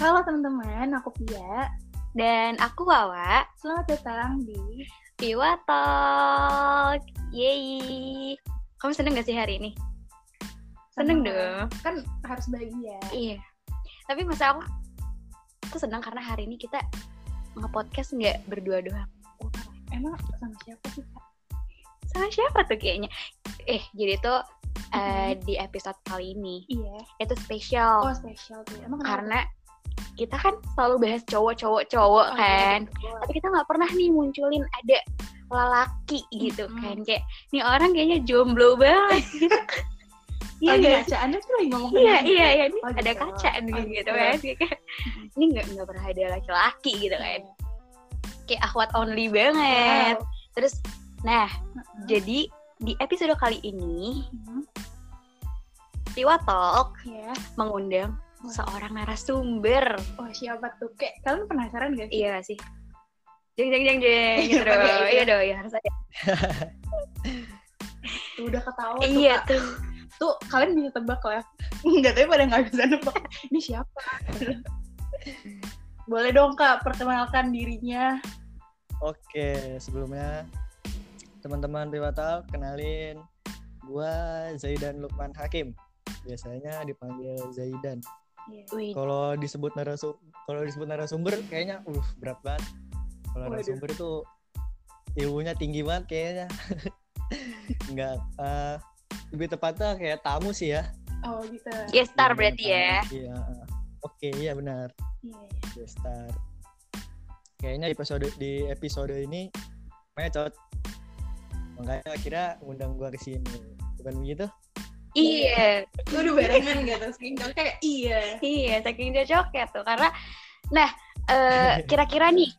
Halo teman-teman, aku Pia. Dan aku Wawa, Selamat datang di Piwa Talk. Yeay. Kamu seneng gak sih hari ini? Seneng dong. Kan harus bahagia. Iya. Tapi masa aku tuh senang karena hari ini kita nge-podcast nggak berdua doang. Emang sama siapa sih, Kak? Sama siapa tuh kayaknya? Eh, jadi tuh eh, di episode kali ini Iya. itu spesial Oh, spesial tuh. Emang kenapa? karena kita kan selalu bahas cowok-cowok-cowok Oh, kan. iya, betul. tapi kita nggak pernah nih munculin ada lelaki gitu Mm-mm. kan kayak nih orang kayaknya jomblo banget gitu iya Lagi nggak ngaca, Anda tuh lagi ngomong iya iya iya ini Oh, ada gitu. kaca nih Oh, gitu gitu. kan Kayak, ini nggak nggak pernah ada laki-laki gitu kan kayak akhwat only banget Wow. terus nah Mm-mm. jadi di episode kali ini Hmm, Piwa Talk Iya. mengundang. Seorang narasumber Oh, siapa tuh? Kayak kalian penasaran gak sih? iya sih jeng jeng jeng jeng gitu Iya, dong iya. iya dong ya harus ada Tuh, udah ketawa tuh, iya Kak. tuh Tuh, kalian bisa tebak lah. Enggak, tapi pada nggak bisa nebak. Ini siapa? Boleh dong, Kak, perkenalkan dirinya. Oke, sebelumnya teman-teman Piwatal kenalin gua Zaidan Lukman Hakim. Biasanya dipanggil Zaidan. Iya. Wih, Kalau disebut narasum kalau disebut narasumber kayaknya uh berat banget. Kalau narasumber itu ilmunya tinggi banget kayaknya. Enggak eh, lebih tepatnya kayak tamu sih ya. Oh, gitu. guest star Iya, berarti ya. Iya. Oke, iya benar. Iya, iya. Guest star. Kayaknya di episode di episode ini makanya cocok. Makanya kira ngundang gua ke sini. Bukan begitu? Iya, Gue udah barengan gitu, sering kayak iya. iya, saking cocoknya tuh. Karena, nah, eh, kira-kira nih,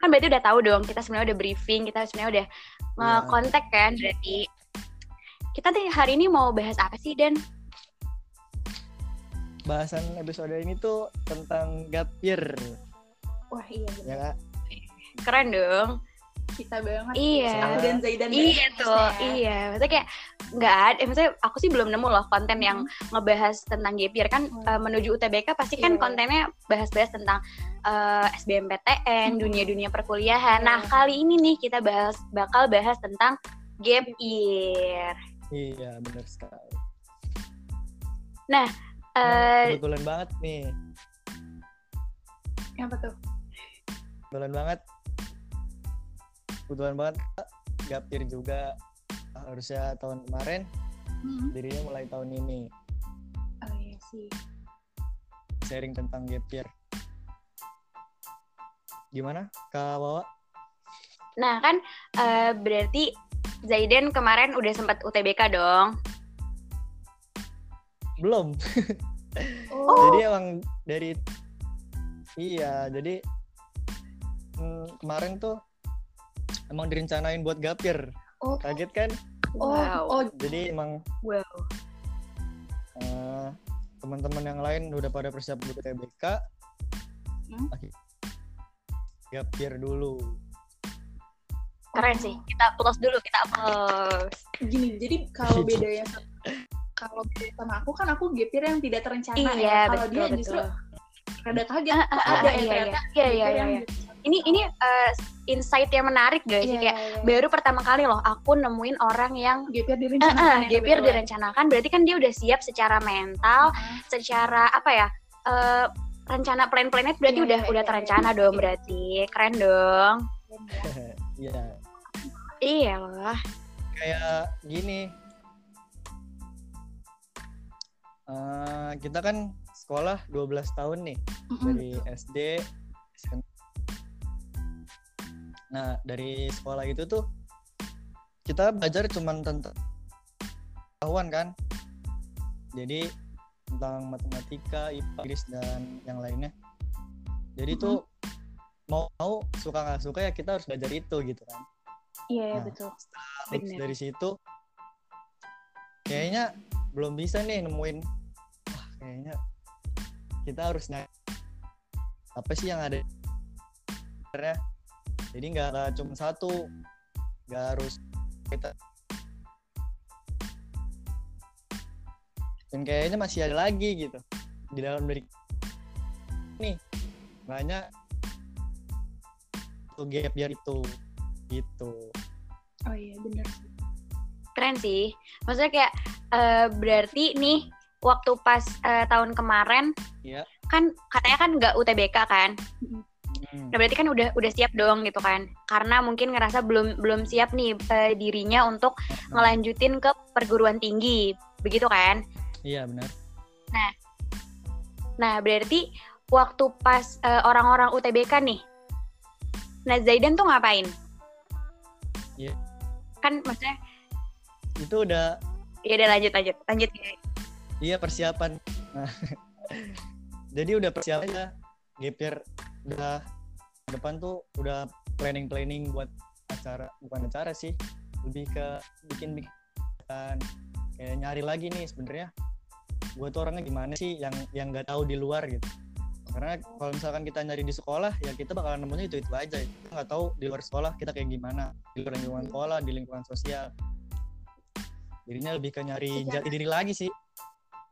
kan berarti udah tahu dong, kita sebenarnya udah briefing, kita sebenarnya udah nge-contact kan, berarti. Kita nih hari ini mau bahas apa sih, Dan? Bahasan episode ini tuh tentang gap year, Wah, iya ya? Keren dong. Kita banget. Iya. Aku dan Zaidan. Iya tuh, ya. iya. Maksudnya kayak nggak ada, eh, maksudnya aku sih belum nemu loh konten yang ngebahas tentang gap year kan Hmm. eh, menuju UTBK pasti kan Iya. kontennya bahas-bahas tentang eh, SBMPTN, Hmm. dunia-dunia perkuliahan. Iya. Nah, kali ini nih kita bahas bakal bahas tentang gap year. Iya benar sekali. Eh Nah, kebetulan banget nih, Apa tuh? kebetulan banget, kebetulan banget Kak, gap year juga harusnya tahun kemarin, Hmm. dirinya mulai tahun ini Oh iya sih. sharing tentang gap year. Gimana, Kak Wawa? nah kan eh, berarti Zaiden kemarin udah sempat UTBK dong. Belum. Oh, Jadi emang dari iya, jadi hmm, kemarin tuh emang direncanain buat gap year. oh, Kaget kan? oh, Wow. oh, Jadi emang Wow. eh, teman-teman yang lain udah pada persiapan buat TBK. Hmm? Akhir- Gap year dulu. Keren sih. Kita plus dulu, kita plus. gini. Jadi kalau bedanya kalau beda sama aku kan aku gap year yang tidak terencana ya. Iya, Kalau betul dia betul. justru rada kaget. Ah, ah, ah, ada ya iya, iya. Iya, gap iya, year iya, yang iya. Ini ini eh, insight yang menarik guys. Iya, Kayak iya, iya. baru pertama kali loh aku nemuin orang yang gap year eh, direncanakan. eh, ya, gap year betul. direncanakan. Berarti kan dia udah siap secara mental, Ah, secara apa ya? eh, rencana plan-plannya berarti Iya, udah iya, udah iya, terencana iya. dong Iya. berarti. Keren dong. Iya, Iya loh. kayak gini. Eh, kita kan sekolah 12 tahun nih Mm-mm. dari SD SMP. Nah, dari sekolah itu tuh kita belajar cuman tentang pengetahuan kan. Jadi tentang matematika, IPA, Inggris dan yang lainnya. Jadi tuh mau mau suka nggak suka ya kita harus belajar itu gitu kan. Iya, iya, Nah, betul. Bener. dari situ kayaknya belum bisa nih nemuin wah kayaknya kita harus nyari apa sih yang ada sebenarnya jadi nggak cuma satu. Nggak harus kita. Dan kayaknya masih ada lagi gitu. Di dalam dari nih banyak tuh gap year itu. Gitu. Oh iya bener. Keren sih. Maksudnya kayak eh, berarti nih waktu pas eh, tahun kemarin Iya. kan katanya kan nggak UTBK kan Hmm. Nah berarti kan udah udah siap dong gitu kan? Karena mungkin ngerasa belum belum siap nih eh, dirinya untuk ngelanjutin ke perguruan tinggi, begitu kan? iya benar Nah berarti waktu pas eh, orang-orang UTBK nih, nah Zaidan tuh ngapain? Iya. Kan maksudnya itu udah ya udah lanjut lanjut lanjut. iya persiapan nah, jadi udah persiapannya gap year udah depan tuh udah planning planning buat acara bukan acara sih lebih ke bikin bikin kayak nyari lagi nih sebenarnya gue tuh orangnya gimana sih yang yang nggak tahu di luar gitu. Karena kalau misalkan kita nyari di sekolah ya kita bakalan nemunya itu itu aja. Kita nggak tahu di luar sekolah kita kayak gimana. Di luar lingkungan sekolah di lingkungan sosial. Jadinya lebih ke nyari jati diri lagi sih.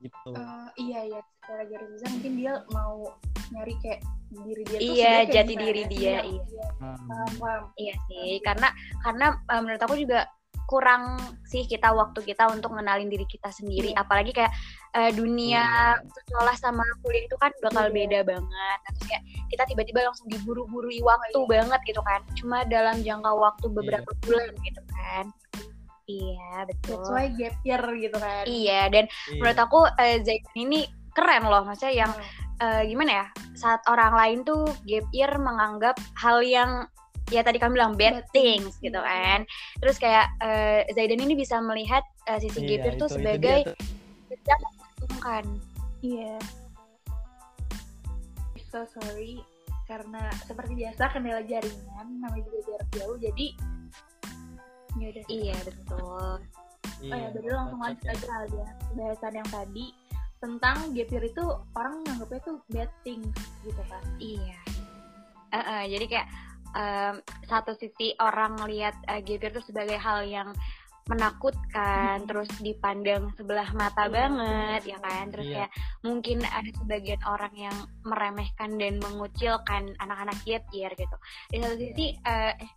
Gitu. Eh, iya iya. Secara garis besar mungkin dia mau nyari kayak diri dia tuh Iya, jati diri dia, iya, iya. iya. Hmm. paham paham Iya sih, karena karena eh, menurut aku juga kurang sih kita waktu kita untuk ngenalin diri kita sendiri, Iya. apalagi kayak eh, dunia Iya. sekolah sama kuliah itu kan bakal Iya. beda banget. Nah, terus kayak kita tiba-tiba langsung diburu-burui waktu iya. banget gitu kan, cuma dalam jangka waktu beberapa bulan gitu kan. Iya betul. that's why gap year gitu kan Iya dan Iya. menurut aku eh, Zaidan ini keren loh, maksudnya yang Hmm. Eh, gimana ya saat orang lain tuh gap year menganggap hal yang ya tadi kamu bilang bad Bad things things, gitu iya. kan terus kayak eh, Zaidan ini bisa melihat eh, sisi Iya, gap year tuh itu- itu sebagai tuh. tidak menguntungkan Iya. So sorry karena seperti biasa kendala jaringan namanya juga jarak jauh jadi ya udah. iya betul Oh ya, Iya, jadi langsung lanjut ya. aja kali ya bahasan yang tadi tentang gap year itu orang nganggapnya tuh bad things gitu kan. iya Eh, eh, jadi kayak em, satu sisi orang lihat eh, gap year tuh sebagai hal yang menakutkan Hmm. terus dipandang sebelah mata Iya, banget ya kan terus Iya. kayak mungkin ada sebagian orang yang meremehkan dan mengucilkan anak-anak gap year gitu di satu Iya. sisi eh, eh,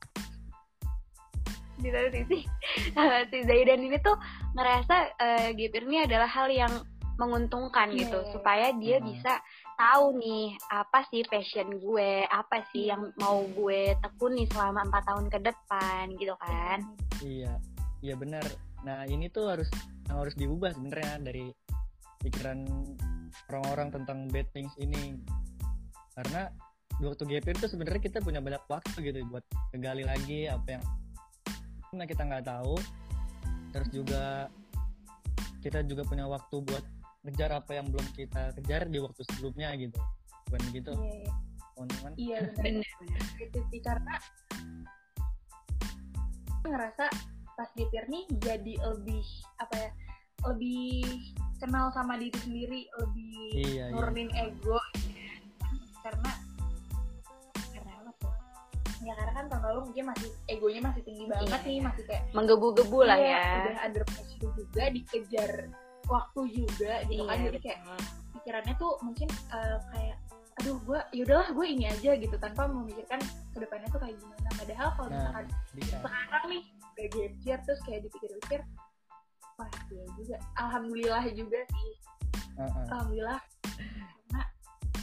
di satu sisi si Zaidan ini tuh ngerasa eh, gap year ini adalah hal yang menguntungkan Iya, gitu iya. supaya dia Hmm. bisa tahu nih apa sih passion gue apa sih yang mau gue tekuni selama empat tahun ke depan gitu kan Iya, iya benar. Nah ini tuh harus yang harus diubah sebenarnya dari pikiran orang-orang tentang bad things ini. Karena waktu gap tuh sebenarnya kita punya banyak waktu gitu buat kegali lagi apa yang kita nggak tahu. Terus juga kita juga punya waktu buat ngejar apa yang belum kita kejar di waktu sebelumnya gitu. Bukan gitu, Iya, iya. teman-teman. Iya benar. Gitu sih karena aku ngerasa pas year nih jadi lebih apa ya lebih kenal sama diri sendiri lebih Iya, iya. nurunin ego karena karena apa tuh ya karena kan tahun lalu mungkin masih egonya masih tinggi banget Iya, nih iya. masih kayak menggebu-gebu lah iya, ya udah under pressure juga dikejar waktu juga gitu kan Iya, jadi kayak betul. pikirannya tuh mungkin eh, kayak aduh gue yaudahlah gue ini aja gitu tanpa memikirkan ke depannya tuh kayak gimana padahal kalau Nah. misalkan Bisa. sekarang nih udah year terus kayak dipikir-pikir wah iya juga alhamdulillah juga sih Heeh. alhamdulillah karena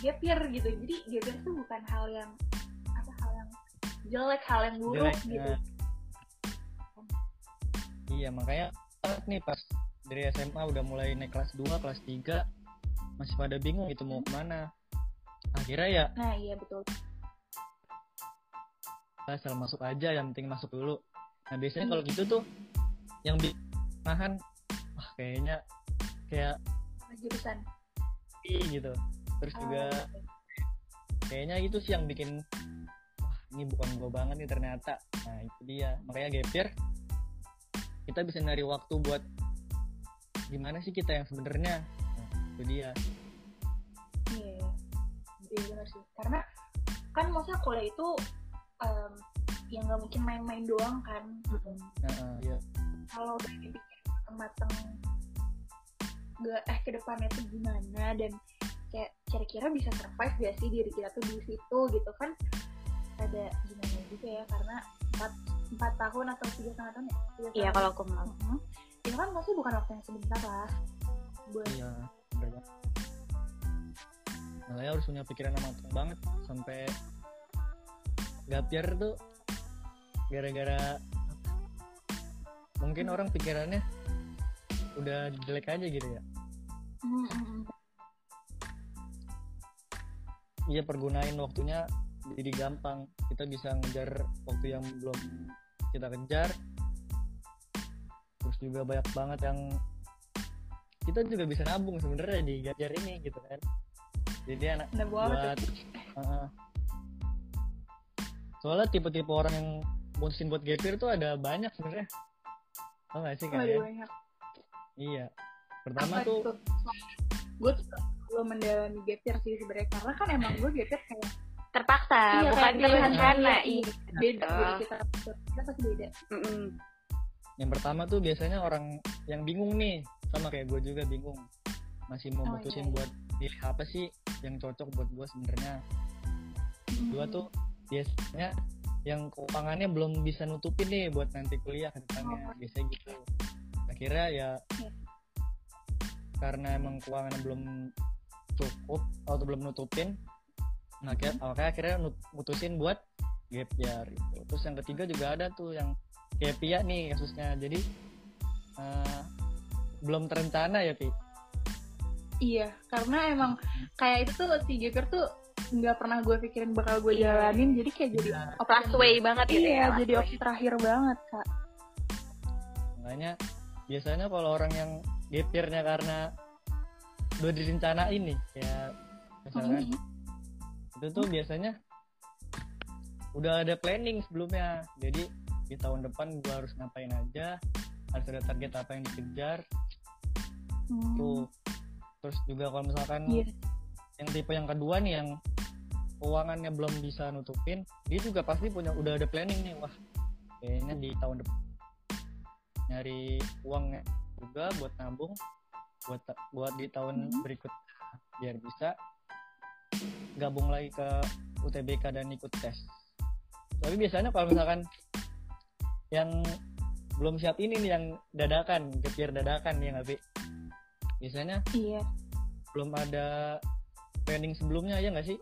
gap year gitu jadi gap year tuh bukan hal yang apa hal yang jelek hal yang buruk Jelek, gitu nah. Iya makanya nih pas dari SMA udah mulai naik kelas 2, kelas 3 masih pada bingung itu mau ke mana. Akhirnya ya nah iya betul asal masuk aja yang penting masuk dulu. Nah biasanya kalau gitu tuh yang bi- nahan wah kayaknya kayak jurusan gitu. Terus juga Ah, kayaknya itu sih yang bikin wah ini bukan gue banget nih ternyata. Nah itu dia makanya gap year kita bisa nyari waktu buat gimana sih kita yang sebenarnya. Nah, itu dia. iya iya iya benar sih karena kan maksudnya kuliah itu em, ya nggak mungkin main-main doang kan Nah, iya. kalau udah dipikir mateng gak eh ke depannya tuh gimana dan kayak kira-kira bisa survive gak sih diri kita tuh di situ gitu kan ada gimana juga ya karena empat empat tahun atau tiga setengah tahun ya Iya kalau aku mau. Mhm. Itu kan pasti bukan waktu yang sebentar lah. Buat iya bener banget. Makanya harus punya pikiran yang matang banget sampai gapir tuh gara-gara mungkin orang pikirannya udah jelek aja gitu ya. Iya pergunain waktunya jadi gampang. Kita bisa ngejar waktu yang belum kita kejar juga banyak banget yang kita juga bisa nabung sebenarnya di gajar ini gitu kan jadi anak buat Heeh. soalnya tipe-tipe orang yang mutusin buat gapir tuh ada banyak sebenarnya tau gak sih ada kalian banyak iya pertama Apa tuh itu? gue tuh belum mendalami gap year sih sebenarnya karena kan emang gue gap year kayak Terpaksa, Iya, bukan pilihan terencana. raya, Iya. beda Betul. jadi kita kita pasti beda Mm-mm. Yang pertama tuh biasanya orang yang bingung nih sama kayak gue juga bingung masih mau Oh, mutusin iya, iya. buat pilih apa sih yang cocok buat gue sebenarnya dua tuh biasanya yang keuangannya belum bisa nutupin nih buat nanti kuliah ke depannya Oh. biasanya gitu akhirnya ya Iya. karena emang keuangannya belum cukup atau belum nutupin nah makanya akhirnya nut- mutusin buat gap year gitu terus yang ketiga juga ada tuh yang kayak Pia nih kasusnya jadi eh, belum terencana ya Pi iya karena emang kayak itu tuh si year tuh nggak pernah gue pikirin bakal gue Iya. jalanin jadi kayak jadi Iya. opsi Last way banget gitu iya ya. jadi opsi terakhir banget kak makanya biasanya kalau orang yang gap year-nya karena udah direncanain nih ya misalkan Mhm. itu tuh biasanya udah ada planning sebelumnya jadi di tahun depan gua harus ngapain aja harus ada target apa yang dikejar Hmm. tuh terus juga kalau misalkan Iya. yang tipe yang kedua nih yang keuangannya belum bisa nutupin dia juga pasti punya udah ada planning nih wah kayaknya di tahun depan nyari uangnya juga buat nabung buat buat di tahun Hmm. berikut biar bisa gabung lagi ke UTBK dan ikut tes tapi biasanya kalau misalkan yang belum siap ini nih yang dadakan kepir dadakan ya nggak Pi? biasanya iya belum ada planning sebelumnya ya nggak sih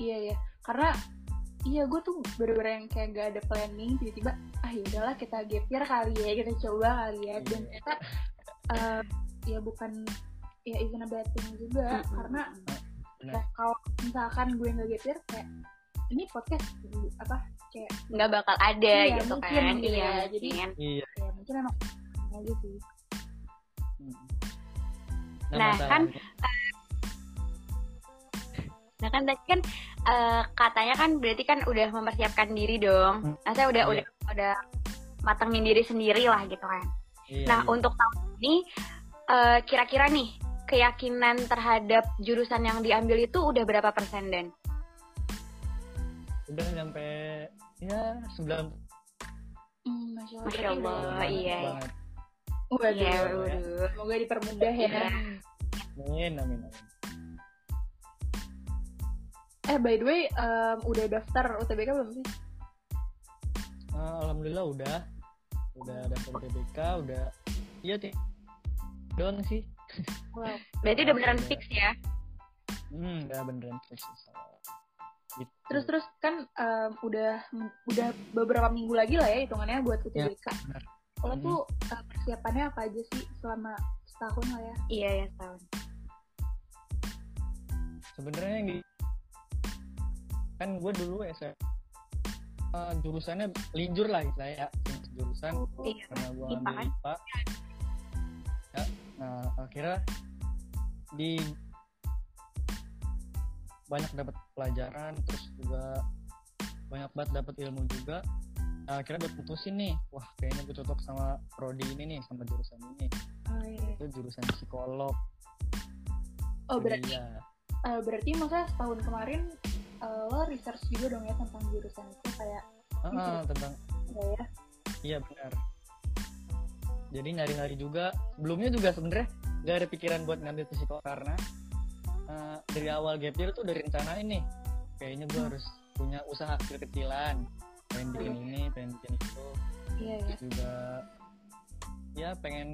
iya ya karena iya gue tuh bener-bener yang kayak gak ada planning tiba-tiba ah ya udahlah kita gap year kali ya kita coba kali ya dan Iya. ternyata eh, ya bukan ya even a bad thing juga Mm-mm. karena Benar. kayak kalau misalkan gue nggak gap year kayak ini podcast apa kayak nggak bakal ada Iya, gitu mungkin kan gitu iya ya. Jadi- mungkin. iya ya mungkin emang aja sih Mm. Nah, masa- kan nah kan tadi kan eh, katanya kan berarti kan udah mempersiapkan diri dong Hmm. nah saya udah Iya. udah udah matengin diri sendiri lah gitu kan iya, nah iya. untuk tahun ini eh, kira-kira nih keyakinan terhadap jurusan yang diambil itu udah berapa persen dan udah sampai ya sembilan hmm, masya allah, Masya Allah, Berarti iya. banget. Udah- Iya, waduh. Waduh. semoga dipermudah ya. Iya. amin amin amin. Eh by the way em, udah daftar UTBK belum sih? Ah, alhamdulillah udah. Udah daftar PBK udah. Iya ti. Doang sih. Wow. Berarti udah beneran fix ya? Hmm udah beneran fix. Gitu. Terus terus kan em, udah udah beberapa minggu lagi lah ya hitungannya buat UTBK. benar. Lo Mhm. tuh eh, persiapannya apa aja sih selama setahun lah ya? iya ya tahun sebenarnya yang di kan gue dulu SMA eh, jurusannya linjur lah saya jurusan iya karena gue IPA ambil? IPA ya, nah akhirnya di banyak dapat pelajaran terus juga banyak banget dapat ilmu juga nah, akhirnya buat putusin nih wah kayaknya gue cocok sama prodi ini nih sama jurusan ini Oh, iya. itu jurusan psikolog oh berarti Iya. eh, berarti maksudnya setahun kemarin eh, lo research juga dong ya tentang jurusan itu kayak Ah, ah, tentang enggak ya? Iya benar. Jadi nyari-nyari juga. Sebelumnya juga sebenarnya gak ada pikiran buat ngambil psiko karena uh, dari awal gap year tuh dari rencana ini kayaknya gue Hmm. harus punya usaha kecil-kecilan pengen bikin Hmm. ini pengen bikin itu iya ya Terus juga ya pengen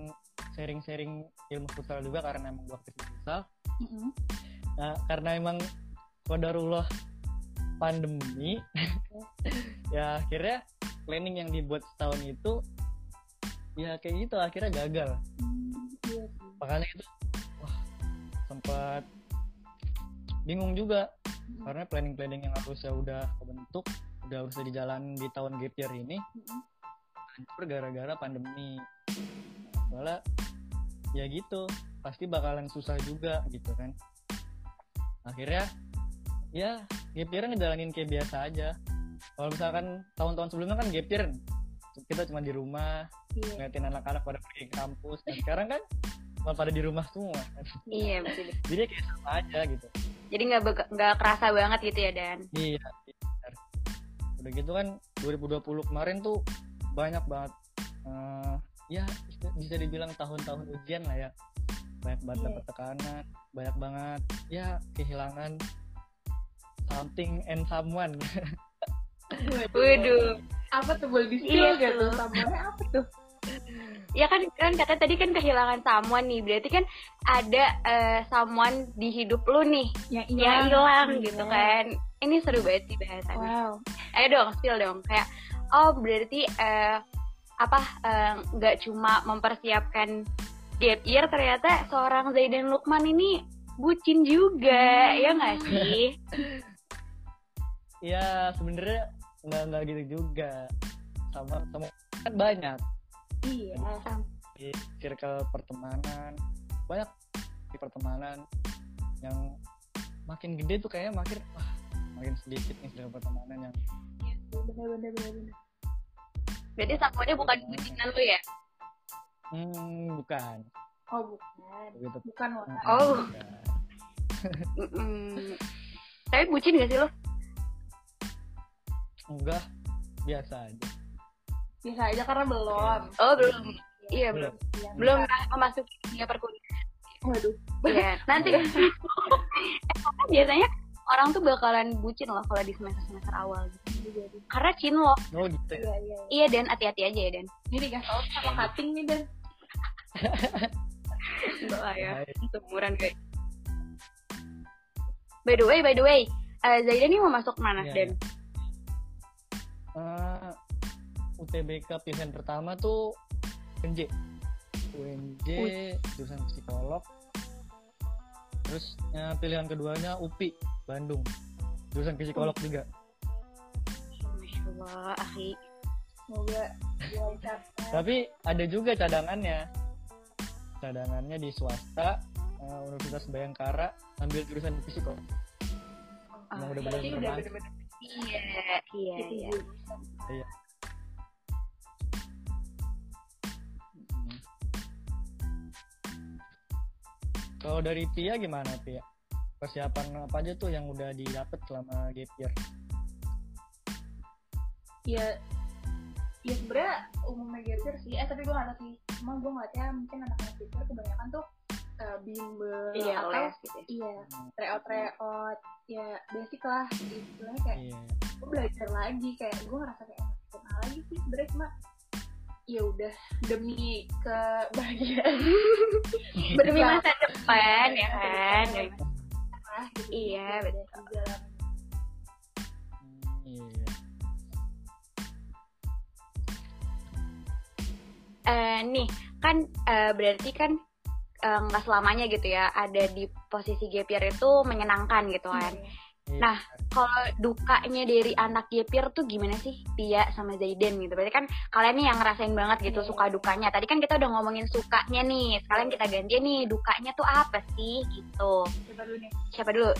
sharing-sharing ilmu futsal juga karena emang gue aktif futsal Mm-mm. nah, karena emang kodarullah pandemi ya akhirnya planning yang dibuat setahun itu ya kayak gitu akhirnya gagal Hmm, iya makanya itu wah sempat bingung juga. Mm-mm. karena planning-planning yang harusnya udah kebentuk udah harusnya dijalan di tahun gap year ini Mm-mm. hancur gara-gara pandemi. Soalnya ya gitu. Pasti bakalan susah juga gitu kan. Akhirnya ya gap year ngejalanin kayak biasa aja. Kalau misalkan tahun-tahun sebelumnya kan gap year kita cuma di rumah iya. ngeliatin anak-anak pada pergi ke kampus. Dan sekarang kan malah pada di rumah semua. Iya betul. jadi kayak sama aja gitu Jadi nggak nggak kerasa banget gitu ya Dan. iya benar. udah gitu kan 2020 kemarin tuh banyak banget eh, ya bisa dibilang tahun-tahun ujian lah ya banyak banget Iya. dapet tekanan banyak banget ya kehilangan something and someone Waduh. apa tuh boleh di Iya gitu sambalnya apa tuh Ya kan kan kata tadi kan kehilangan someone nih. Berarti kan ada eh, someone di hidup lu nih yang yang hilang Iya. gitu kan. Ini seru banget sih bahasannya. wow Ayo dong, spill dong. Kayak oh berarti eh, apa eh, nggak cuma mempersiapkan gap year ternyata seorang Zaidan Lukman ini bucin juga, ya nggak sih? ya sebenarnya nggak nggak gitu juga sama sama kan banyak iya di circle pertemanan. Banyak di pertemanan yang makin gede tuh kayaknya makin wah makin sedikit nih circle pertemanan yang bener bener bener bener. Berarti someone bukan bucinan lu ya? hmm bukan. Oh bukan. Begitu. Bukan wah Oh. Bukan. Tapi bucin gak sih lo? enggak biasa aja biasa aja karena belum Oh belum. Iya belum. Iya, Belum memasuki dunia perkuliahan. waduh Iya. Nanti Eh, kan biasanya orang tuh bakalan bucin loh kalau di semester semester awal gitu. jadi Karena cinlok. oh gitu ya iya iya Iya dan hati-hati aja ya dan. ini dikasih tau sama cutting nih dan Enggak lah ya. Seumuran guys. By the way, by the way, eh, Zaidan ini mau masuk mana Iya, dan? Eh, UTBK pilihan pertama tuh UNJ UNJ jurusan psikolog. Terus eh, pilihan keduanya UPI Bandung. Jurusan psikolog juga. Masya Allah, akhi. semoga lancar tapi ada juga cadangannya. Cadangannya di swasta eh, Universitas Bayangkara ambil jurusan psikolog Ah, Emang udah mantap. bener-bener Iya, iya, itu iya. Kalau dari Pia gimana Pia? Persiapan apa aja tuh yang udah didapet selama gap year? ya ya sebenarnya umumnya geser sih eh tapi gue gak tau sih cuma gue ngeliatnya mungkin anak-anak geser kebanyakan tuh uh, bimbel Iya, atau les gitu. ya. iya tryout tryout ya basic lah istilahnya kayak Iya. gue belajar lagi kayak gue ngerasa kayak enak lagi sih sebenarnya cuma ya udah demi kebahagiaan Demi masa depan ya kan. Demi masa- lah Iya, betul. Hmm, Iya. Eh, nih kan eh, berarti kan eh, nggak selamanya gitu ya ada di posisi gap year itu menyenangkan gitu kan. Iya. Nah, Kalau dukanya dari anak year tuh gimana sih Pia sama Zaiden gitu? Berarti kan kalian nih yang ngerasain banget gitu Iya. suka dukanya. Tadi kan kita udah ngomongin sukanya nih. Sekarang kita ganti nih dukanya tuh apa sih gitu. coba dulu nih Siapa dulu?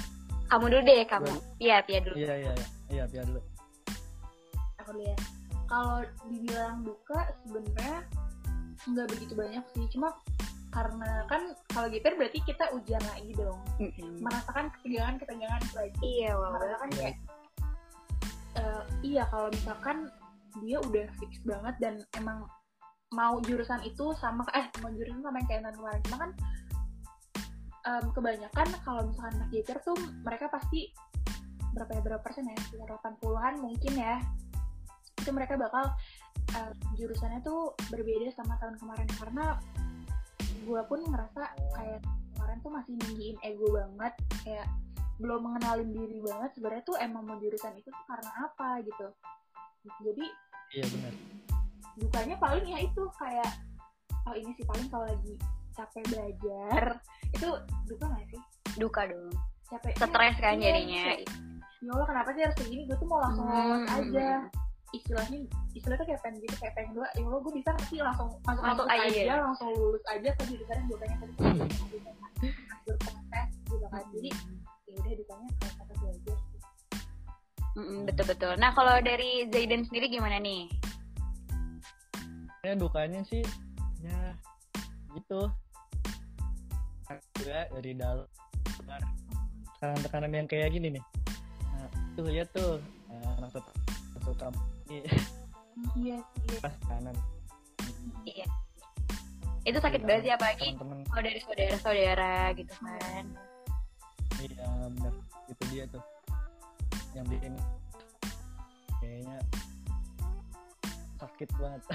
Kamu dulu deh kamu. Iya Pia dulu. Iya iya iya. Iya Pia dulu. aku lihat kalau dibilang duka sebenarnya nggak begitu banyak sih cuma karena kan kalau gitu berarti kita ujian lagi dong Mm-mm. merasakan ketegangan ketegangan itu lagi Iya, wow. merasakan Iya. kayak eh, iya kalau misalkan dia udah fix banget dan emang mau jurusan itu sama eh mau jurusan sama yang kayak tahun kemarin cuma kan em, kebanyakan kalau misalkan anak JPR tuh mereka pasti berapa ya berapa persen ya sekitar 80-an mungkin ya itu mereka bakal em, jurusannya tuh berbeda sama tahun kemarin karena gue pun ngerasa kayak kemarin tuh masih ninggiin ego banget kayak belum mengenalin diri banget sebenarnya tuh emang mau jurusan itu tuh karena apa gitu. Jadi iya benar. dukanya paling ya itu kayak oh ini sih paling kalau lagi capek belajar itu duka gak sih? Duka dong. Capek stres kan Iya, jadinya. ya Allah kenapa sih harus kayak gini? Gue tuh mau langsung Hmm. aja istilahnya istilahnya tuh kayak pengen gitu kayak pengen gue ya Allah gue bisa sih langsung masuk masuk aja. aja langsung lulus aja ke jurusan yang gue pengen tadi berkontes gitu kan. Jadi ya udah dukanya kayak capek belajar sih. Mm-mm, betul betul nah kalau dari Zaidan sendiri gimana nih? Ya dukanya sih ya gitu. Juga dari dalam tekanan-tekanan yang kayak gini nih. Nah, tuh lihat tuh nah, anak tetap ini iya. Iya. pas kanan. Iya. Itu sakit banget sih apalagi kalau dari saudara-saudara gitu kan. Iya bener. Itu dia tuh. Yang bikin kayaknya sakit banget.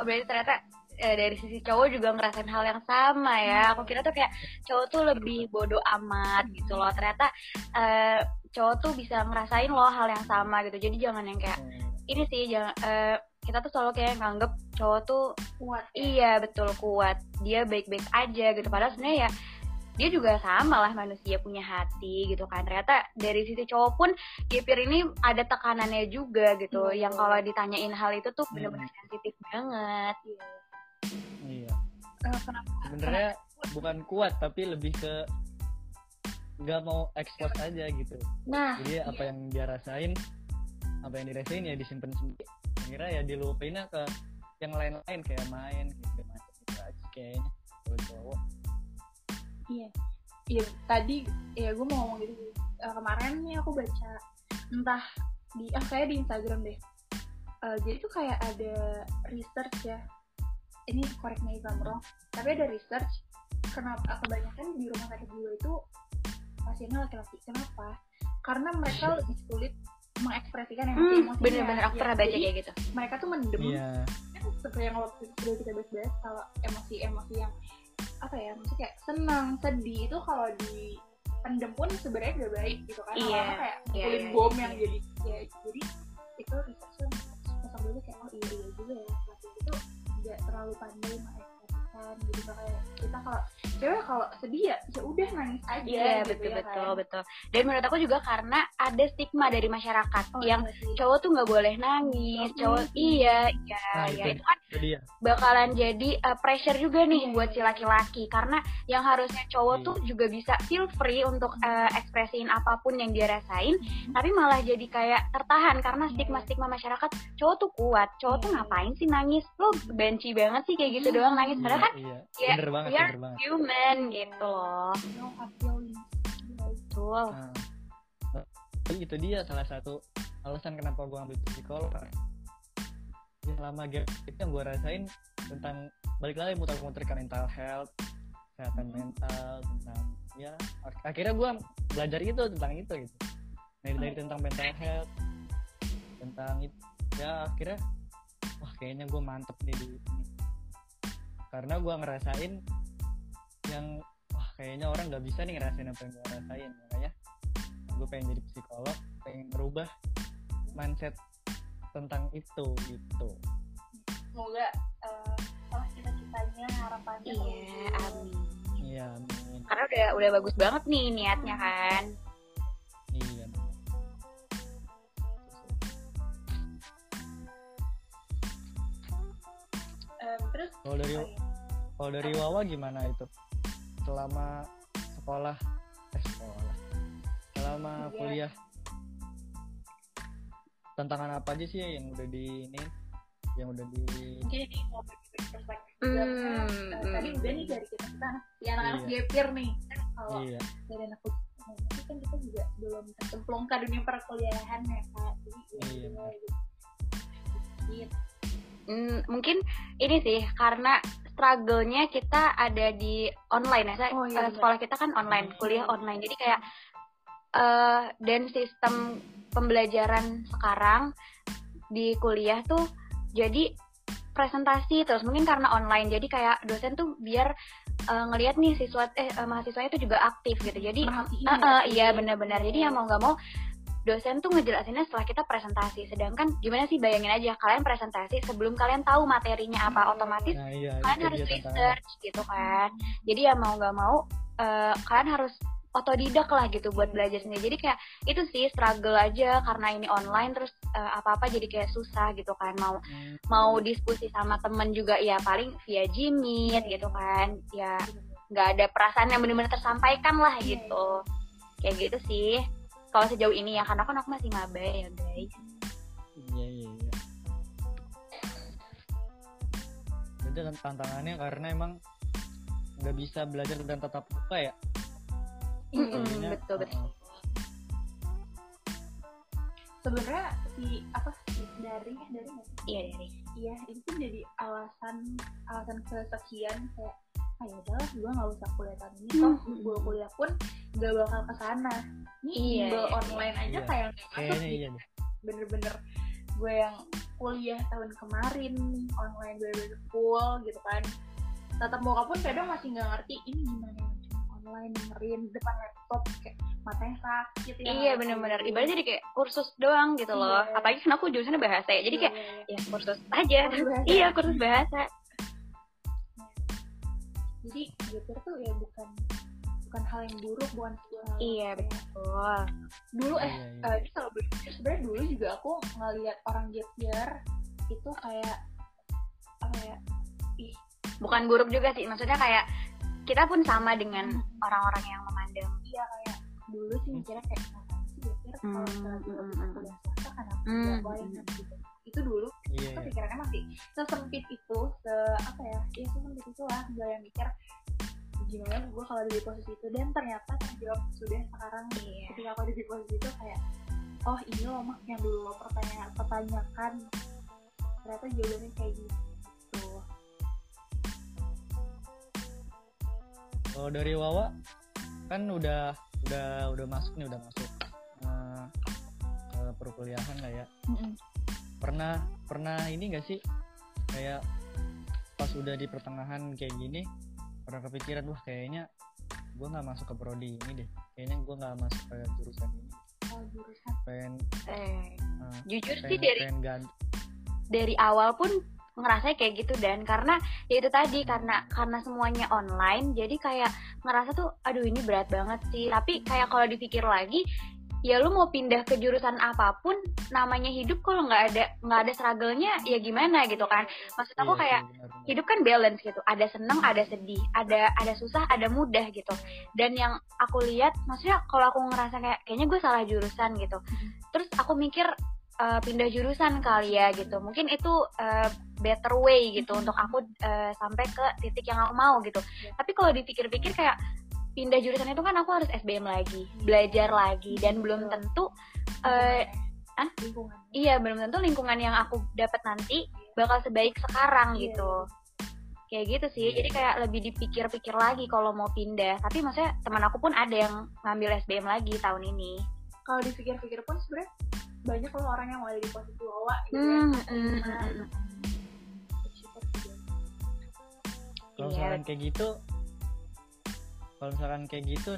Oh berarti ternyata eh, dari sisi cowok juga ngerasain hal yang sama ya. Aku kira tuh kayak cowok tuh lebih bodoh amat gitu loh. Ternyata eh, cowok tuh bisa ngerasain loh hal yang sama gitu. Jadi jangan yang kayak ini sih jangan eh, kita tuh selalu kayak nganggep cowok tuh kuat ya. iya betul kuat. Dia baik-baik aja gitu. Padahal sebenarnya ya dia juga sama lah manusia punya hati gitu kan. Ternyata dari sisi cowok pun Gipir ini ada tekanannya juga gitu. Iya. yang kalau ditanyain hal itu tuh bener-bener sensitif banget. Iya. iya. Eh, kenapa sebenarnya bukan kuat tapi lebih ke nggak mau expose aja gitu nah jadi apa yang dia rasain apa yang dirasain ya disimpan sendiri kira ya dilupainnya ke yang lain-lain kayak main gitu macam gitu aja kayaknya kalau cowok Iya, iya tadi ya gue mau ngomong gitu Eh, kemarin nih aku baca entah di ah kayak di Instagram deh. Eh, jadi tuh kayak ada research ya. Ini correct me if I'm wrong. Tapi ada research kenapa kebanyakan di rumah sakit jiwa itu pasiennya laki-laki. Kenapa? Karena mereka lebih sulit mengekspresikan hmm, emosi-emosinya. bener-bener aku Ya, pernah baca kayak gitu mereka tuh mendem iya kan seperti yang waktu itu sudah kita bahas-bahas kalau emosi-emosi yang apa ya maksudnya kayak senang sedih itu kalau di pendem pun sebenarnya udah baik gitu kan Iya, Lama-lama kayak iya, ngumpulin iya, bom iya. yang jadi ya jadi itu sosok dulu kayak oh iya iya juga ya laki itu nggak terlalu pandai gitu Nggak kayak kita kalau cewek kalau sedih ya ya udah nangis aja iya gitu betul ya betul kan. betul dan menurut aku juga karena ada stigma dari masyarakat Oh, yang iya cowok tuh nggak boleh nangis Mm. cowok iya iya Nah, ya itu. itu kan itu dia bakalan jadi uh, pressure juga nih Iya, buat iya. si laki-laki karena yang harusnya cowok Iya. tuh juga bisa feel free untuk uh, ekspresiin apa pun yang dia rasain tapi malah jadi kayak tertahan karena Iya. stigma-stigma masyarakat cowok tuh kuat cowok tuh Iya. ngapain sih nangis lo benci banget sih kayak gitu doang nangis iya, padahal kan iya. ya, bener banget we are bener banget. human gitu loh. No betul. Nah, itu dia salah satu alasan kenapa gue ambil psikolog. Yang lama gap itu yang gue rasain tentang balik lagi muter-muter ke mental health kesehatan mental tentang ya ak- akhirnya gue belajar itu tentang itu gitu. Dari dari tentang mental health tentang itu ya akhirnya wah kayaknya gue mantep nih di ini karena gue ngerasain yang wah kayaknya orang nggak bisa nih ngerasain apa yang gue rasain makanya gue pengen jadi psikolog pengen merubah mindset tentang itu gitu. Semoga uh, salah cita-citanya harapannya iya amin. Iya amin. Karena udah udah bagus banget nih niatnya kan Em, terus kalau dari oh iya. kalau dari Wawa gimana itu selama sekolah eh sekolah selama Kuliah. kuliah tantangan apa aja sih yang udah di ini yang udah di mungkin ini mau bagi perspektif Hmm, eh, hmm. tadi udah nih dari kita kita anak si anak-anak Iya. gapir nih Kan kalau iya dari anak kuliah tapi kan kita juga belum tercemplung ke dunia perkuliahan ya kak jadi ya Iya. gitu. Dikit. Mm, mungkin ini sih karena struggle-nya kita ada di online ya. Saya, Oh, iya, eh, sekolah kita kan online, kuliah online. Jadi kayak eh dan sistem pembelajaran sekarang di kuliah tuh jadi presentasi terus mungkin karena online jadi kayak dosen tuh biar eh, ngelihat nih siswa eh mahasiswanya tuh juga aktif gitu jadi eh, sih. iya benar-benar jadi ya mau nggak mau dosen tuh ngejelasinnya setelah kita presentasi. Sedangkan gimana sih bayangin aja kalian presentasi sebelum kalian tahu materinya apa otomatis nah iya kalian harus research gitu kan. Jadi ya mau nggak mau eh, kalian harus otodidak lah gitu buat belajar sendiri jadi kayak itu sih struggle aja karena ini online terus eh, apa-apa jadi kayak susah gitu kan. Mau Hmm, mau diskusi sama temen juga ya paling via Jimit gitu kan. Ya nggak ada perasaan yang benar-benar tersampaikan lah Iya, gitu. kayak gitu sih kalau sejauh ini ya karena kan aku masih maba ya guys. Iya iya iya. Jadi kan tantangannya karena emang nggak bisa belajar dan tetap muka ya. Mm-mm, betul betul. uh-uh. sebenarnya si apa sih dari dari iya dari. Iya itu tuh jadi alasan alasan kesekian kayak ah ya udahlah gue nggak usah kuliah tahun ini toh Hmm. gue kuliah pun gak bakal ke sana nih Iya, iya, online aja iya. kayak nggak masuk gitu iya deh bener-bener gue yang kuliah tahun kemarin online bener-bener full gitu kan. Tatap muka pun kadang masih nggak ngerti ini gimana ya online dengerin depan laptop kayak matanya sakit ya. Iya benar-benar ibaratnya jadi kayak kursus doang gitu loh. Iya. apalagi kan aku jurusannya bahasa ya jadi kayak Iya, ya kursus aja. Iya, iya. iya kursus bahasa jadi getir tuh ya bukan bukan hal yang buruk bukan sebuah hal iya yang- betul. dulu eh Iya, iya. ini kalau jujur, sebenarnya dulu juga aku ngeliat orang gap year itu kayak apa ya bukan buruk juga sih maksudnya kayak kita pun sama dengan Hmm. orang-orang yang memandang. Iya kayak dulu sih mikirnya kayak sih gap year kalau Hmm, misalnya hmm, hmm, kan aku Hmm, nggak boleh? gitu itu dulu iya itu pikirannya masih sesempit itu se apa ya ya sesempit itu lah gue yang mikir gimana gue kalau ada di posisi itu. Dan ternyata terjawab sudah sekarang iya. ketika aku ada di posisi itu kayak oh ini loh mak yang dulu lo pertanyaan pertanyakan. Ternyata jawabannya kayak gitu. Kalau dari Wawa kan udah udah udah masuk nih udah masuk eh, ke perkuliahan lah ya pernah pernah ini gak sih? Kayak pas udah di pertengahan kayak gini pernah kepikiran wah kayaknya gue nggak masuk ke prodi ini deh. Kayaknya gue nggak masuk ke jurusan ini. Kalau jurusan. Pengen eh, eh, jujur pengen, sih dari pengen ganti. dari awal pun ngerasa kayak gitu dan. Karena ya itu tadi karena karena semuanya online jadi kayak ngerasa tuh aduh ini berat banget sih. Tapi kayak kalau dipikir lagi ya lu mau pindah ke jurusan apa pun namanya hidup kalau nggak ada nggak ada struggle-nya ya gimana gitu kan? Maksud aku Iya kayak benar-benar. hidup kan balance gitu. Ada seneng ada sedih. Ada ada susah ada mudah gitu. Dan yang aku lihat maksudnya kalau aku ngerasa kayak kayaknya gue salah jurusan gitu. Terus aku mikir eh, pindah jurusan kali ya gitu. Mungkin itu eh, better way gitu untuk aku eh, sampai ke titik yang aku mau gitu. Tapi kalau dipikir-pikir kayak pindah jurusan itu kan aku harus SBM lagi belajar lagi dan belum tentu eh, Lingkungannya. lingkungan iya belum tentu lingkungan yang aku dapat nanti bakal sebaik sekarang Iya. gitu kayak gitu sih Iya. jadi kayak lebih dipikir-pikir lagi kalau mau pindah tapi maksudnya teman aku pun ada yang ngambil SBM lagi tahun ini kalau dipikir-pikir pun sebenarnya banyak loh orang yang ada di posisi Wawa gitu Hmm, ya hmm, Nah, hmm. bersyukur juga. kalau Iya. misalkan kayak gitu kalau misalkan kayak gitu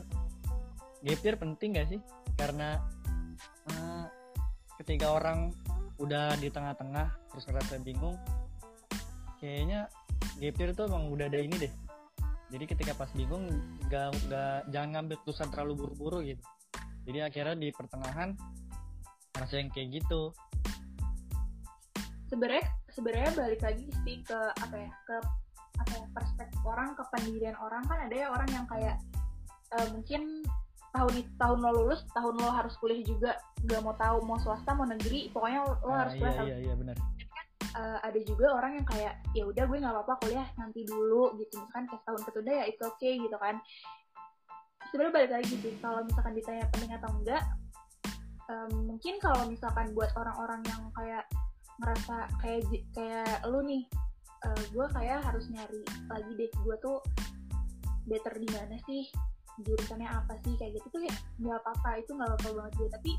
gap penting gak sih? Karena eh, ketika orang udah di tengah-tengah terus ngerasa bingung kayaknya gap year tuh emang udah ada ini deh. Jadi ketika pas bingung gak, gak jangan ngambil keputusan terlalu buru-buru gitu. Jadi akhirnya di pertengahan ngerasa yang kayak gitu. Sebenarnya sebenarnya balik lagi sih ke apa ya ke apa ya perspektif orang ke pendirian orang kan ada ya orang yang kayak eh, mungkin tahun tahun lo lulus tahun lo harus kuliah juga gak mau tahu mau swasta mau negeri pokoknya lo, Nah, harus iya kuliah iya iya benar. Eh, ada juga orang yang kayak ya udah gue nggak apa-apa kuliah nanti dulu gitu. Misalkan kayak tahun ketunda ya itu oke gitu kan. Sebenarnya balik lagi sih kalau misalkan ditanya penting atau enggak em, mungkin kalau misalkan buat orang-orang yang kayak ngerasa kayak kayak lu nih eh, gue kayak harus nyari lagi deh gue tuh better di mana sih jurusannya apa sih kayak gitu tuh ya nggak apa-apa itu nggak apa-apa banget gue tapi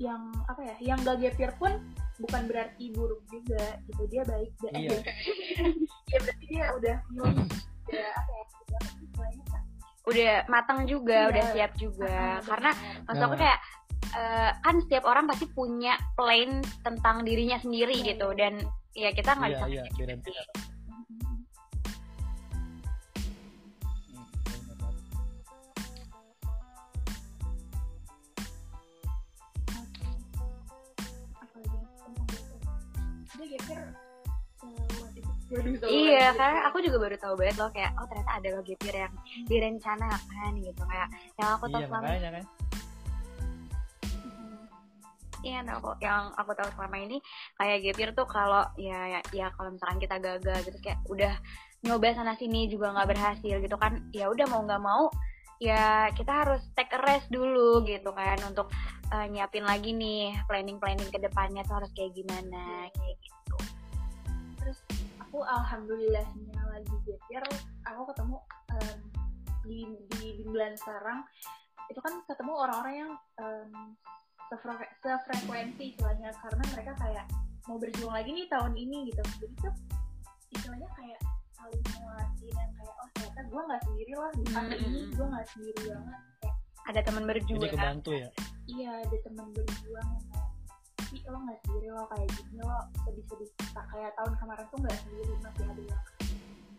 yang apa ya yang gak gap year pun bukan berarti buruk juga gitu dia baik dia Iya. ya berarti dia udah udah apa ya udah matang juga Iya. udah siap juga Ah, karena benar. maksud aku Nah. kayak eh, kan setiap orang pasti punya plan tentang dirinya sendiri Iya, gitu iya. dan ya kita nggak Iya, bisa iya. Hmm, seluas Iya, karena aku juga baru tahu banget loh kayak oh ternyata ada loh gap year yang direncanakan gitu kayak yang aku tahu Iya, selama makanya kan. Iya, nah, aku, yang aku tahu selama ini kayak gap tuh kalau ya ya, ya kalau misalkan kita gagal gitu kayak udah nyoba sana sini juga nggak berhasil gitu kan ya udah mau nggak mau ya kita harus take a rest dulu gitu kan untuk eh, nyiapin lagi nih planning planning ke depannya tuh harus kayak gimana kayak gitu. Terus aku alhamdulillahnya lagi geser aku ketemu em, di di bimbingan sekarang itu kan ketemu orang-orang yang em, sefre- sefrekuensi istilahnya karena mereka kayak mau berjuang lagi nih tahun ini gitu. Jadi tuh istilahnya kayak saling menguatin dan kayak oh ternyata gue nggak sendiri lah di fase Mm-mm. ini gue nggak sendiri banget. Kayak ada teman Jadi berjuang kebantu ya. iya ada teman berjuang yang kayak tapi lo nggak sendiri lo kayak gini lo sedih-sedih. Tak kayak tahun kemarin tuh nggak sendiri masih ada yang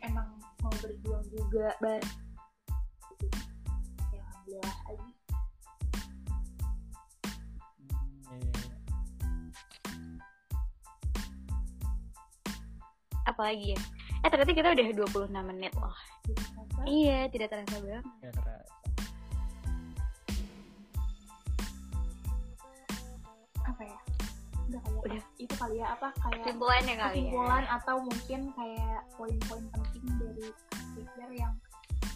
emang mau berjuang juga bar ya alhamdulillah aja apalagi ya? Eh ternyata kita udah 26 menit loh. Ternyata iya tidak terasa banget. Ya, terasa. apa ya? Udah kali ya Udah. itu kali ya apa kayak kesimpulannya kali ya. kesimpulan atau mungkin kayak poin-poin penting dari pikir yang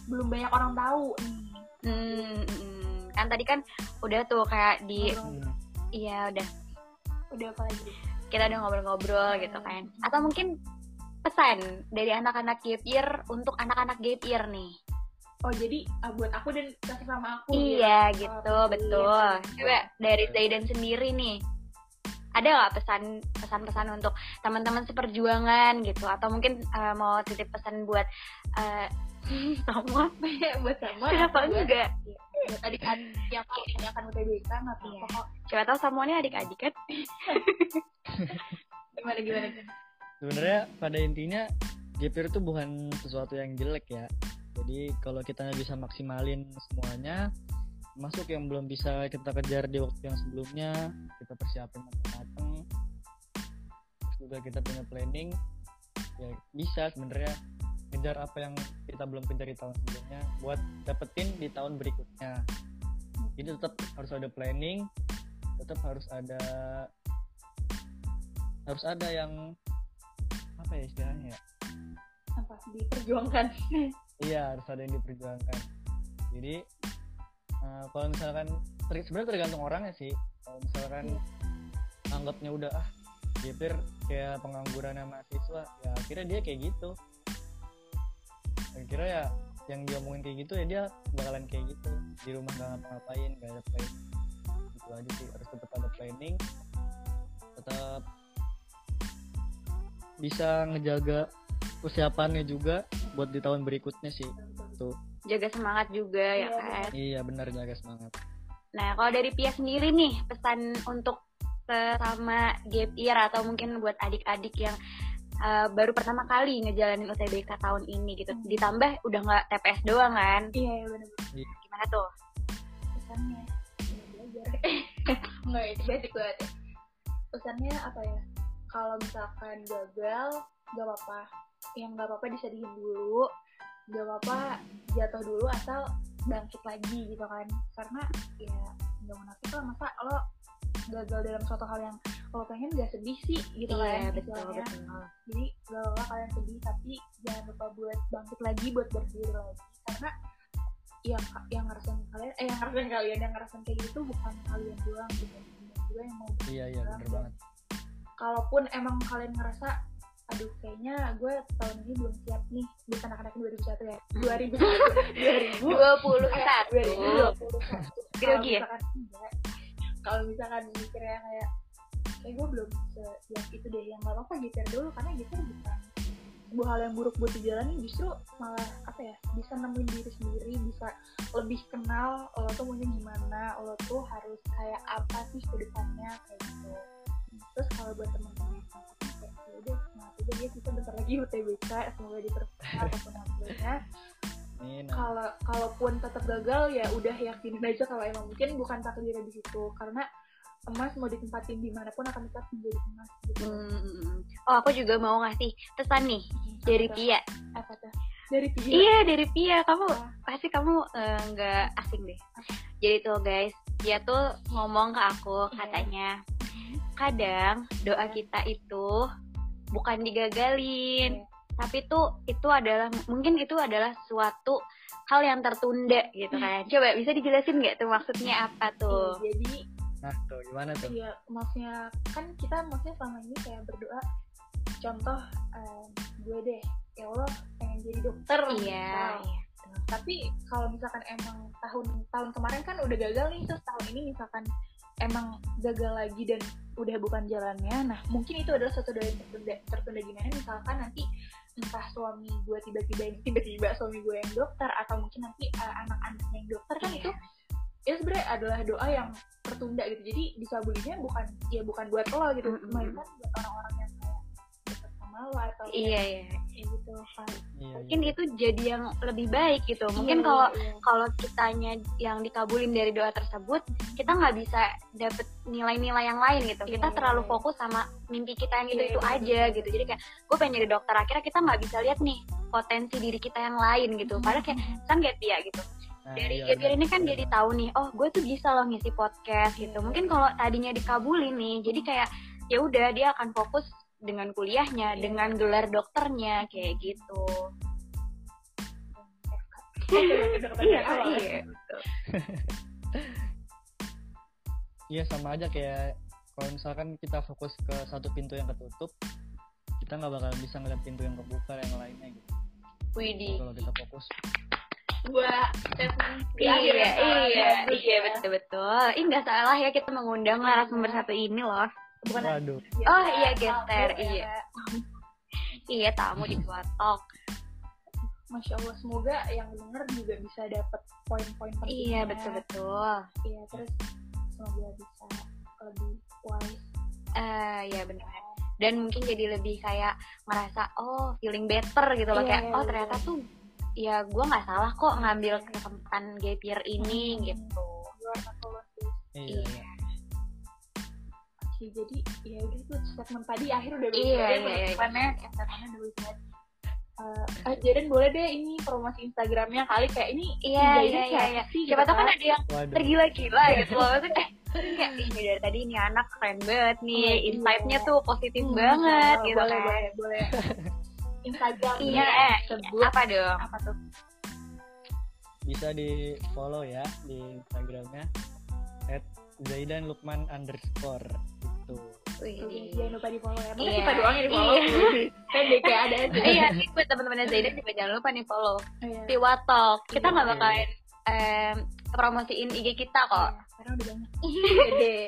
belum banyak orang tahu nih. Hmm, hmm. kan tadi kan udah tuh kayak di Hmm, iya udah. Udah apa lagi? Kita udah ngobrol-ngobrol gitu kan. Atau mungkin pesan dari anak-anak gap year untuk anak-anak gap year nih. Oh jadi ah, buat aku dan kasih sama aku iya ya. gitu Oh, betul. Iya. coba dari Zaidan sendiri nih ada nggak pesan pesan-pesan untuk teman-teman seperjuangan gitu? Atau mungkin eh, mau titip pesan buat eh, sama buat sama kenapa atau buat- enggak buat adik-adik yang yang akan UTBK nggak apa-apa Iya. siapa tahu semuanya adik-adik kan? Gimana gimana gimana Sebenarnya pada intinya year itu bukan sesuatu yang jelek ya. Jadi kalau kita bisa maksimalin semuanya, masuk yang belum bisa kita kejar di waktu yang sebelumnya, kita persiapin matang-matang. Juga kita punya planning, ya bisa sebenarnya kejar apa yang kita belum kejar di tahun sebelumnya buat dapetin di tahun berikutnya. Jadi tetap harus ada planning, tetap harus ada harus ada yang apa ya istilahnya ya? apa diperjuangkan Iya harus ada yang diperjuangkan. Jadi eh, kalau misalkan ter- sebenarnya tergantung orangnya sih. Kalau misalkan anggapnya udah ah gapir kayak pengangguran mahasiswa, ya akhirnya dia kayak gitu. Akhirnya ya yang dia omongin kayak gitu ya dia bakalan kayak gitu di rumah nggak ngapa-ngapain nggak ada planning gitu aja sih harus tetap ada planning tetap bisa ngejaga persiapannya juga buat di tahun berikutnya sih jaga semangat juga ya Iya, kan iya benar jaga semangat Nah, kalau dari Pia sendiri nih, pesan untuk sesama gap year atau mungkin buat adik-adik yang uh, baru pertama kali ngejalanin UTBK tahun ini gitu. Hmm. Ditambah udah nggak TPS doang kan? iya ya benar Gimana tuh? pesannya ya belajar nggak itu basic banget ya. pesannya apa ya kalau misalkan gagal gak apa-apa. Yang gak apa-apa disedihin dulu. Gak apa-apa jatuh dulu asal bangkit lagi gitu kan. Karena ya nggak munafik lah. Masa lo gagal dalam suatu hal yang lo pengen gak sedih sih gitu iya, kan betul, betul. jadi gak apa-apa kalian sedih tapi jangan lupa buat bangkit lagi buat berdiri lagi. Karena yang yang ngerasain kalian eh yang ngerasain kalian yang ngerasain kayak gitu bukan kalian doang gitu juga yang mau iya iya benar berjuang. banget kalaupun emang kalian ngerasa aduh kayaknya gue tahun ini belum siap nih bukan anak-anak 2001 ya? 2000 2021 Grogi ya? kalau misalkan mikirnya kayak kayak gue belum siap itu deh yang gak apa-apa gitar dulu karena gitar bukan sebuah hal yang buruk buat dijalani justru malah apa ya bisa nemuin diri sendiri bisa lebih kenal lo tuh maunya gimana? Lo tuh harus kayak apa sih ke depannya? Kayak gitu terus kalau buat teman-teman yang kayak ya udah semangat aja dia kita bentar lagi UTBK semoga dipercepat apa pun hasilnya kalau kalaupun tetap gagal ya udah yakinin aja kalau emang mungkin bukan takdirnya di situ karena emas mau ditempatin di mana pun akan tetap menjadi emas gitu. Hmm. Oh, aku juga mau ngasih pesan nih dari Apa tuh? Pia. Apa tuh? Dari Pia. Iya, dari Pia. Kamu Ah. pasti kamu eh, nggak asing deh. Jadi tuh guys, dia tuh ngomong ke aku Iya. katanya, kadang doa kita itu bukan digagalin, tapi tuh itu adalah mungkin itu adalah suatu hal yang tertunda gitu kan. Coba bisa dijelasin nggak tuh maksudnya apa tuh? Iya, Jadi Nah, tuh gimana tuh? Iya, maksudnya kan kita maksudnya selama ini kayak berdoa contoh em, gue deh ya Allah pengen jadi dokter Iya, misal. iya. tapi kalau misalkan emang tahun tahun kemarin kan udah gagal nih terus tahun ini misalkan emang gagal lagi dan udah bukan jalannya nah mungkin itu adalah satu dari tertunda tertunda gimana misalkan nanti entah suami gue tiba-tiba tiba-tiba suami gue yang dokter atau mungkin nanti eh, anak-anaknya yang dokter kan Iya. itu itu sebenarnya adalah doa yang tertunda gitu jadi dikabulinya bukan ya bukan buat lo gitu Mm-mm. melainkan buat orang-orang yang sama lo atau Iya, iya. ya gitu kan Iya, Mungkin iya. itu jadi yang lebih baik gitu. Mungkin Iya, kalau iya. kalau kitanya yang dikabulin dari doa tersebut, kita nggak bisa dapet nilai-nilai yang lain gitu. Iya, Kita iya, terlalu iya. fokus sama mimpi kita yang itu Iya, itu iya, aja gitu. Jadi kayak gue pengen jadi dokter, akhirnya kita nggak bisa lihat nih potensi diri kita yang lain gitu. Padahal kayak kan gap ya gitu. Nah, Dari iya, Gabriel benar. ini kan Benar. jadi tahu nih, oh gue tuh bisa loh ngisi podcast gitu. Iya. Mungkin kalau tadinya dikabulin nih, jadi kayak ya udah dia akan fokus dengan kuliahnya, Iya. dengan gelar dokternya kayak gitu. Iya, iya. Iya sama aja kayak kalau misalkan kita fokus ke satu pintu yang ketutup, kita nggak bakal bisa ngeliat pintu yang kebuka yang lainnya gitu. Widih. Kalau kita fokus. statement di Iya, ya, iya, iya, ya. betul betul. Ih nggak salah ya kita mengundang narasumber satu ini loh. Bukan Waduh. ya, Oh, iya, tamu Gester, ya, iya. Kak. Iya tamu di Guatok. Masya Allah semoga yang denger juga bisa dapet poin-poin pentingnya Iya betul betul. iya terus semoga bisa lebih wise Eh ya benar. Dan mungkin jadi lebih kayak ngerasa oh feeling better gitu loh Iya, kayak iya, oh iya. ternyata tuh ya gue nggak salah kok ngambil kesempatan gap year ini Hmm. gitu. You are not alone, guys. Iya. Iya. Iya. Oke, jadi ya udah itu statement tadi akhir udah Iya, banget iya, iya. ya, statementnya udah bagus banget Eh, eh, Jaden boleh deh ini promosi Instagramnya kali kayak ini Iya iya iya. siapa iya. sih, Siapa gitu tahu kan kan? ada yang Waduh. tergila-gila gitu loh. Maksudnya kayak ini dari tadi ini anak keren banget nih, Oh, iya. insight-nya tuh positif Hmm, banget boleh, gitu boleh, kan. boleh boleh Instagramnya Iya, sebut apa dong? apa tuh Bisa di follow ya di Instagramnya at Zaidan Lukman underscore itu. Wih, Oke, jangan lupa di follow ya Masa Iya. kita doang yang di follow Iya. kan deh kayak ada aja Iya, nih buat teman-teman Zaidan juga jangan lupa nih follow Iya. di Watok. Kita Iya. nggak bakalan em, promosiin IG kita kok. Iya, karena udah banyak gede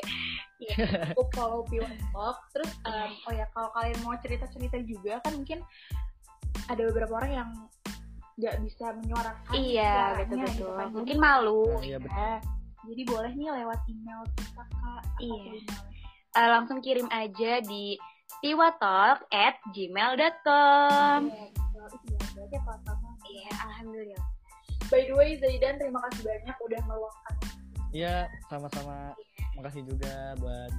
Iya. cukup follow Piwan Talk terus em, oh ya kalau kalian mau cerita cerita juga kan mungkin ada beberapa orang yang nggak bisa menyuarakan Iya, suaranya betul gitu betul. kan. Mungkin malu. Nah, iya betul. Nah, jadi boleh nih lewat email kita kak Apa Iya. tuh Eh, langsung kirim aja di tiwatalk at gmail.com. Iya. Iya, alhamdulillah. by the way Zaidan terima kasih banyak udah meluangkan Iya, sama-sama. Makasih juga buat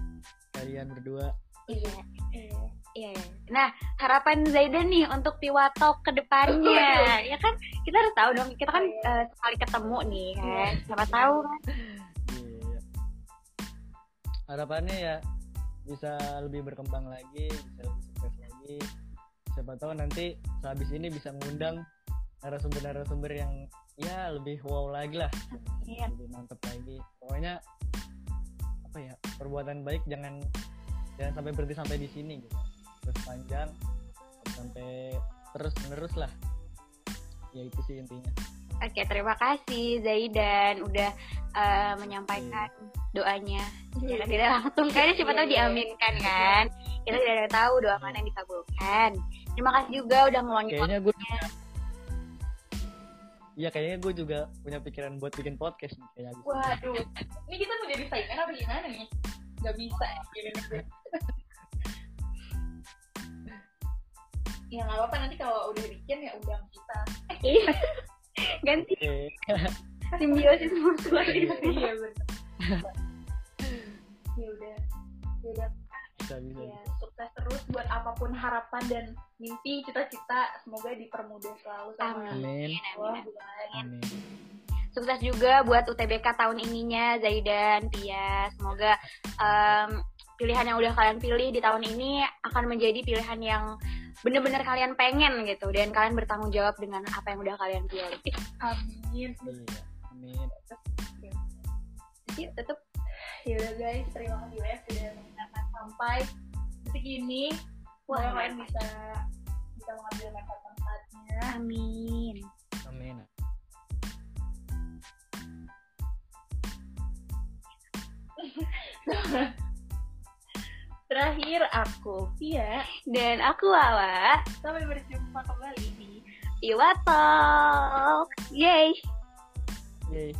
kalian berdua. Iya. Iya. Nah, harapan Zaidan nih untuk Tiwatok ke depannya. ya kan kita harus tahu dong, kita kan eh, sekali ketemu nih kan. Siapa tahu kan. Iya. Harapannya ya bisa lebih berkembang lagi, bisa lebih sukses lagi. Siapa tahu nanti sehabis ini bisa mengundang narasumber-narasumber yang ya lebih wow lagi lah, Iya. lebih mantap lagi. Pokoknya apa ya perbuatan baik jangan jangan sampai berhenti sampai di sini gitu terus panjang sampai terus menerus lah ya itu sih intinya Oke, terima kasih Zaidan udah uh, menyampaikan doanya. Secara tidak langsung kayaknya siapa tahu diaminkan kan. Kita tidak ada tahu doa mana yang dikabulkan. Terima kasih juga udah ngeluangin Kayaknya gue Iya kayaknya gue juga punya pikiran buat bikin podcast nih kayaknya. Waduh, ini kita mau jadi saingan apa gimana nih? Gak bisa ya ya nggak apa-apa nanti kalau udah bikin ya undang kita. Iya ganti. Simbiosis mutual iya benar ya udah ya udah. Bisa bisa ya, sukses terus buat apa pun harapan dan mimpi cita-cita. Semoga dipermudah selalu sama amin. Allah amin. Sukses juga buat UTBK tahun ininya Zaidan Pia semoga um, pilihan yang udah kalian pilih di tahun ini akan menjadi pilihan yang bener-bener kalian pengen gitu dan kalian bertanggung jawab dengan apa yang udah kalian pilih. Amin. Iya, amin. Jadi tetap ya udah guys, terima kasih banyak sudah mendengarkan sampai detik ini. Wah, kalian bisa bisa mengambil manfaat manfaatnya. Amin. Amin. Terakhir aku Via dan aku Wawa. Sampai berjumpa kembali di Iwatal. Yay. Yay.